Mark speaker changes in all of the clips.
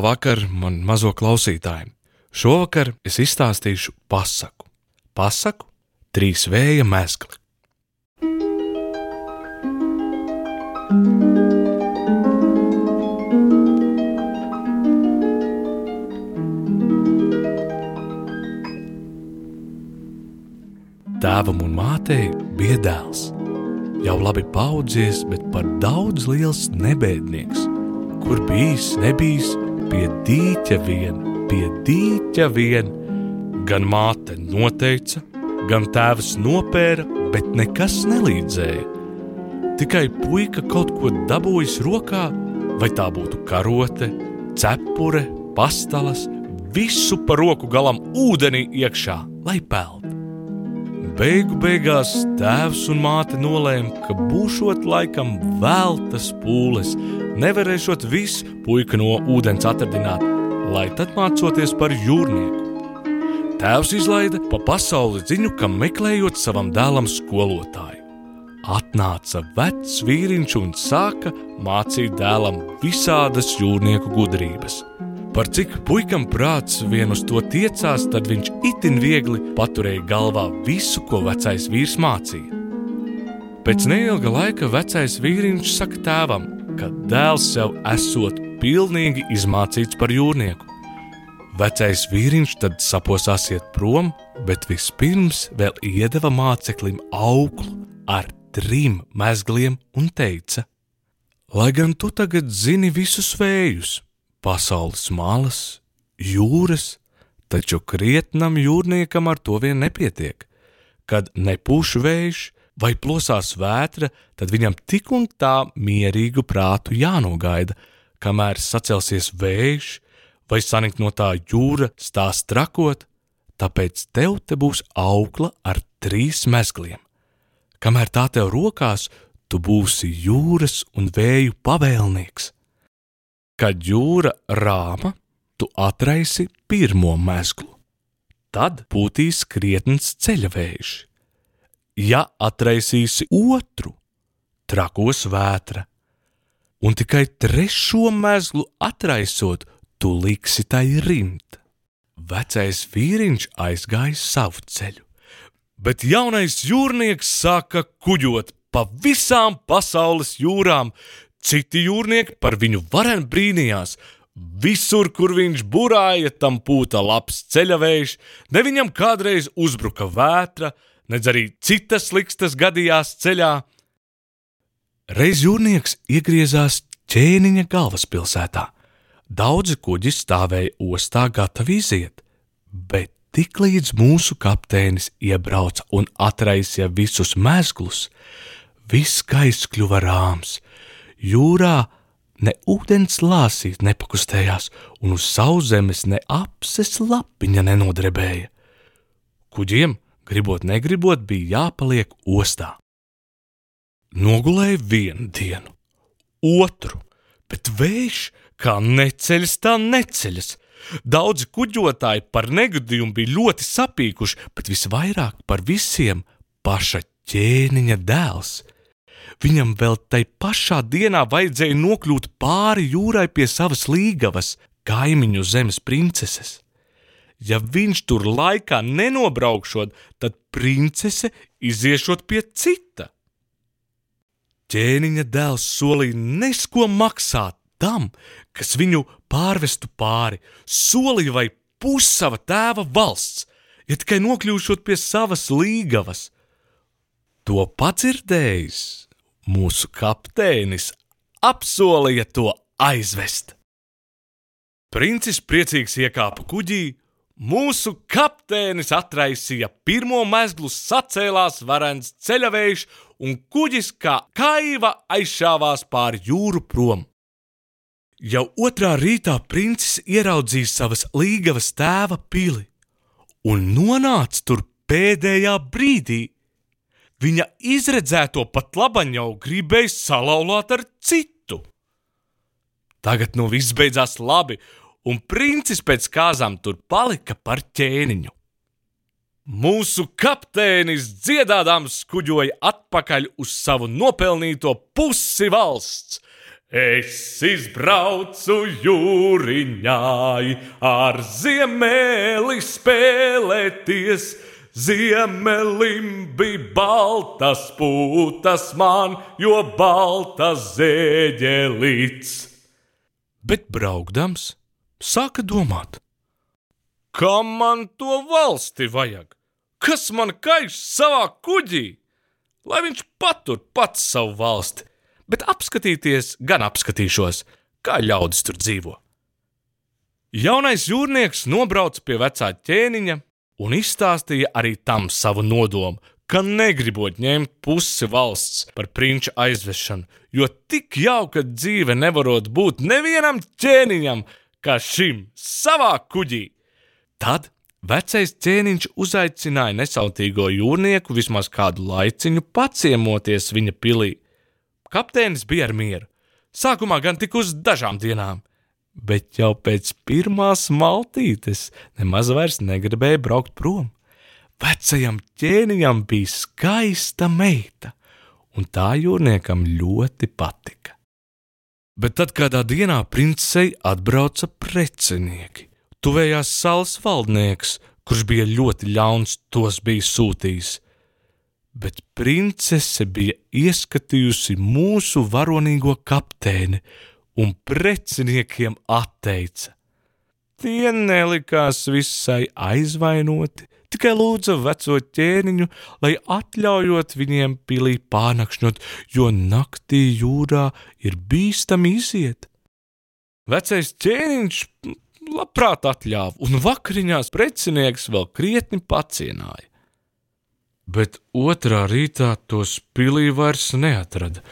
Speaker 1: Labvakar, man mazo klausītājiem! Šovakar es izstāstīšu pasaku. Pasaku trīs vēja mezgli. Tēvam un mātei bija dēls. Jau labi paudzies, bet par daudz liels nebēdnieks. Kur bijis, nebijis, pie dīķa vien, pie dīķa vien. Gan māte noteica, gan tēvs nopēra, bet nekas nelīdzēja. Tikai puika kaut ko dabūjis rokā, vai tā būtu karote, cepure, pastalas, visu pa roku galam ūdenī iekšā, lai peld. Beigu beigās tēvs un māte nolēma, ka būšot laikam veltas pūles, nevarēšot visu puika no ūdens atradināt, lai tad mācoties par jūrnieku. Tēvs izlaida pa pasauli ziņu, kam meklējot savam dēlam skolotāju. Atnāca vecs vīriņš un sāka mācīt dēlam visādas jūrnieku gudrības. Par cik puikam prāts vien uz to tiecās, tad viņš itin viegli paturēja galvā visu, ko vecais vīrs mācīja. Pēc neilga laika vecais vīriņš saka tēvam, ka dēls jau esot pilnīgi izmācīts par jūrnieku. Vecais vīriņš tad saposās iet prom, bet vispirms vēl iedeva māceklim auklu ar trim mezgliem un teica: Lai gan tu tagad zini visus vējus, pasaules malas, jūras, taču krietnam jūrniekam ar to vien nepietiek. Kad nepūš vējš vai plosās vētra, tad viņam tik un tā mierīgu prātu jānogaida, kamēr sacelsies vējš vai sanikt no tā jūra stās trakot, tāpēc tev te būs aukla ar trīs mezgliem. Kamēr tā tev rokās, tu būsi jūras un vēju pavēlnieks. Kad jūra rāma, tu atraisi pirmo mezglu. Tad būtīs krietns ceļavējš. Ja atraisīsi otru, trakos vētra, un tikai trešo mezglu atraisot, tu liksi tai rimt. Vecais vīriņš aizgāja savu ceļu, bet jaunais jūrnieks sāka kuģot pa visām pasaules jūrām, Citi jūrnieki par viņu varen brīnījās. Visur, kur viņš burāja, tam pūta labs ceļavējš, ne viņam kādreiz uzbruka vētra, nedz arī citas likstas gadījās ceļā. Reiz jūrnieks iegriezās ķēniņa galvaspilsētā. Daudzi kuģi stāvēja ostā gatavi iziet, bet tiklīdz mūsu kapteinis iebrauca un atraisīja visus mezglus, viss gaiss kļuva rāms jūrā ne ūdens lāsīs nepakustējās, un uz sauszemes ne apses lapiņa nenodrebēja. Kuģiem, gribot, negribot, bija jāpaliek ostā. Nogulēja vienu dienu, otru, bet vējš kā neceļas, tā neceļas. Daudzi kuģotāji par negadījumu bija ļoti sapīkuši, bet visvairāk par visiem paša ķēniņa dēls – Viņam vēl tai pašā dienā vajadzēja nokļūt pāri jūrai pie savas līgavas, kaimiņu zemes princeses. Ja viņš tur laikā nenobraukšot, tad princese iziešot pie cita. Ķēniņa dēls solīja nesko maksāt tam, kas viņu pārvestu pāri, solīja vai pussava tēva valsts, ja tikai nokļūšot pie savas līgavas. To padzirdējis, mūsu kapteinis apsolīja to aizvest. Princis priecīgs iekāpa kuģī, mūsu kapteinis atraisīja pirmo mezglu, sacēlās varens ceļavējš, un kuģis kā kaiva aizšāvās pāri jūru prom. Jau otrā rītā princis ieraudzīja savas līgavas tēva pili un nonāca tur pēdējā brīdī, viņa izredzēto pat labaņu jau gribēja salauzāt ar citu. Tagad nu viss beidzās labi, un princis pēc kāzām tur palika par ķēniņu. Mūsu kapteinis dziedādams kuģoja atpakaļ uz savu nopelnīto pusi valsts. Es izbraucu jūriņai, ar ziemeli spēlēties. Ziemelim bija baltas putas man, jo baltas zēģelīts. Bet braukdams, sāka domāt, kā man to valsti vajag? Kas man kaiš savā kuģī? Lai viņš patur pats savu valsti bet apskatīties gan apskatīšos, kā ļaudis tur dzīvo. Jaunais jūrnieks nobrauca pie vecā ķēniņa un izstāstīja arī tam savu nodomu, ka negribot ņemt pusi valsts par prinča aizvešanu, jo tik jauka dzīve nevarot būt nevienam ķēniņam kā šim savā kuģī. Tad vecais ķēniņš uzaicināja nesautīgo jūrnieku vismaz kādu laiciņu paciemoties viņa pilī. Kapteinis bija ar mieru. Sākumā gan tik uz dažām dienām, bet jau pēc pirmās maltītes nemaz vairs negribēja braukt prom. Vecajam ķēniņam bija skaista meita, un tā jūrniekam ļoti patika. Bet tad kādā dienā princei atbrauca precinieki. Tuvējās salas valdnieks, kurš bija ļoti ļauns, tos bija sūtījis bet princese bija ieskatījusi mūsu varonīgo kapteini un preciniekiem atteica. Tie nelikās visai aizvainoti, tikai lūdza veco ķēniņu, lai atļaujot viņiem pilī pārnakšņot, jo naktī jūrā ir bīstami iziet. Vecais ķēniņš labprāt atļāva, un vakariņās precinieks vēl krietni pacienāja bet otrā rītā tos pilī vairs neatrada.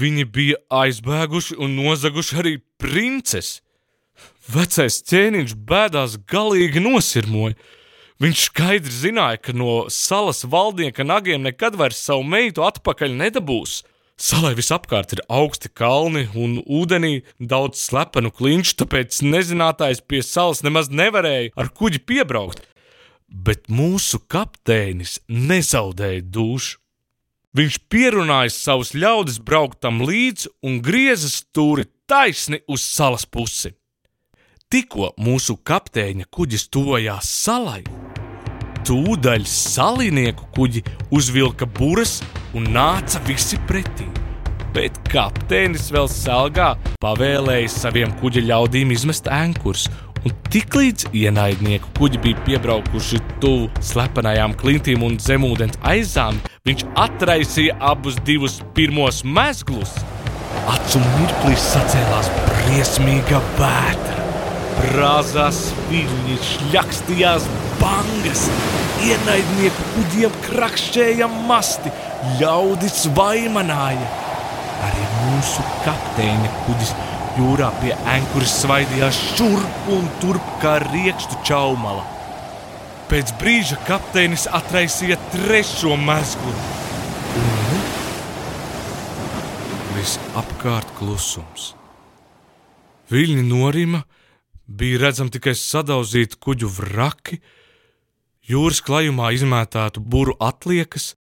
Speaker 1: Viņi bija aizbēguši un nozaguši arī princesi. Vecais ķēniņš bēdās galīgi nosirmoja. Viņš skaidri zināja, ka no salas valdnieka nagiem nekad vairs savu meitu atpakaļ nedabūs. Salai visapkārt ir augsti kalni un ūdenī daudz slepenu klinšu, tāpēc nezinātājs pie salas nemaz nevarēja ar kuģi piebraukt bet mūsu kapteinis nezaudēja dušu. Viņš pierunāja savus ļaudis braukt tam līdzi un grieza stūri taisni uz salas pusi. Tikko mūsu kapteiņa kuģis tojās salai, tūdaļ salinieku kuģi uzvilka buras un nāca visi pretī. Bet kapteinis vēl salgā pavēlēja saviem kuģa ļaudīm izmest ankurus un tiklīdz ienaidnieku kuģi bija piebraukuši tuvu slepenajām klintīm un zemūdens aizām, viņš atraisīja abus divus pirmos mezglus. Acu mirklī sacēlās briesmīga vētra. Brāzās viļņi, šļakstījās bangas, ienaidnieku kuģiem krakšķēja masti, ļaudis vaimanāja. Arī mūsu kapteiņa kuģis Jūrā pie ankuras svaidījās šurp un turp kā riekstu čaumala. Pēc brīža kapteinis atraisīja trešo mezglu. Un visapkārt klusums. Viļņi norima, bija redzami tikai sadauzīti kuģu vraki, jūras klajumā izmētātu buru atliekas,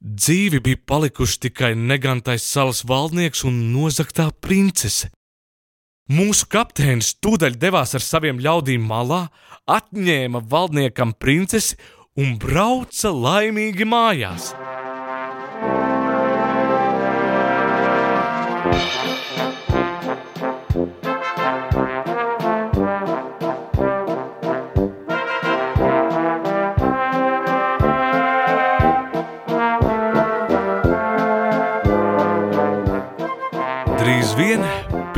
Speaker 1: Dzīvi bija palikuši tikai negantais salas valdnieks un nozagtā princese. Mūsu kapteinis tūdaļ devās ar saviem ļaudīm malā, atņēma valdniekam princesi un brauca laimīgi mājās.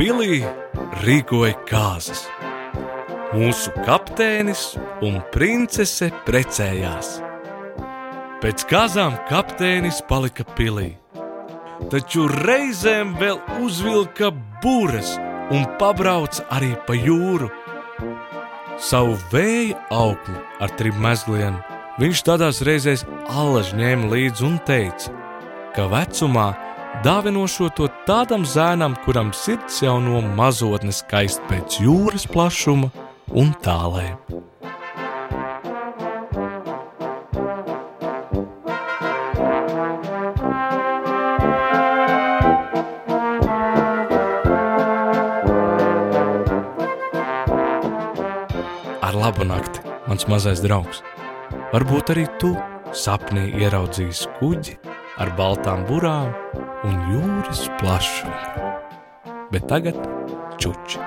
Speaker 1: Pilī rīkoja kāzas. Mūsu kapteinis un princese precējās. Pēc kāzām kapteinis palika pilī, taču reizēm vēl uzvilka būres un pabrauca arī pa jūru. Savu vēja auklu ar trim mezgliem viņš tādās reizēs allaž ņēma līdzi un teica, ka vecumā dāvinošo to tādam zēnam, kuram sirds jau no mazotnes skaist pēc jūras plašuma un tālē. Ar labu nakti, mans mazais draugs. Varbūt arī tu sapnī ieraudzīsi kuģi ar baltām burām un jūras plašumu. Bet tagad čuči!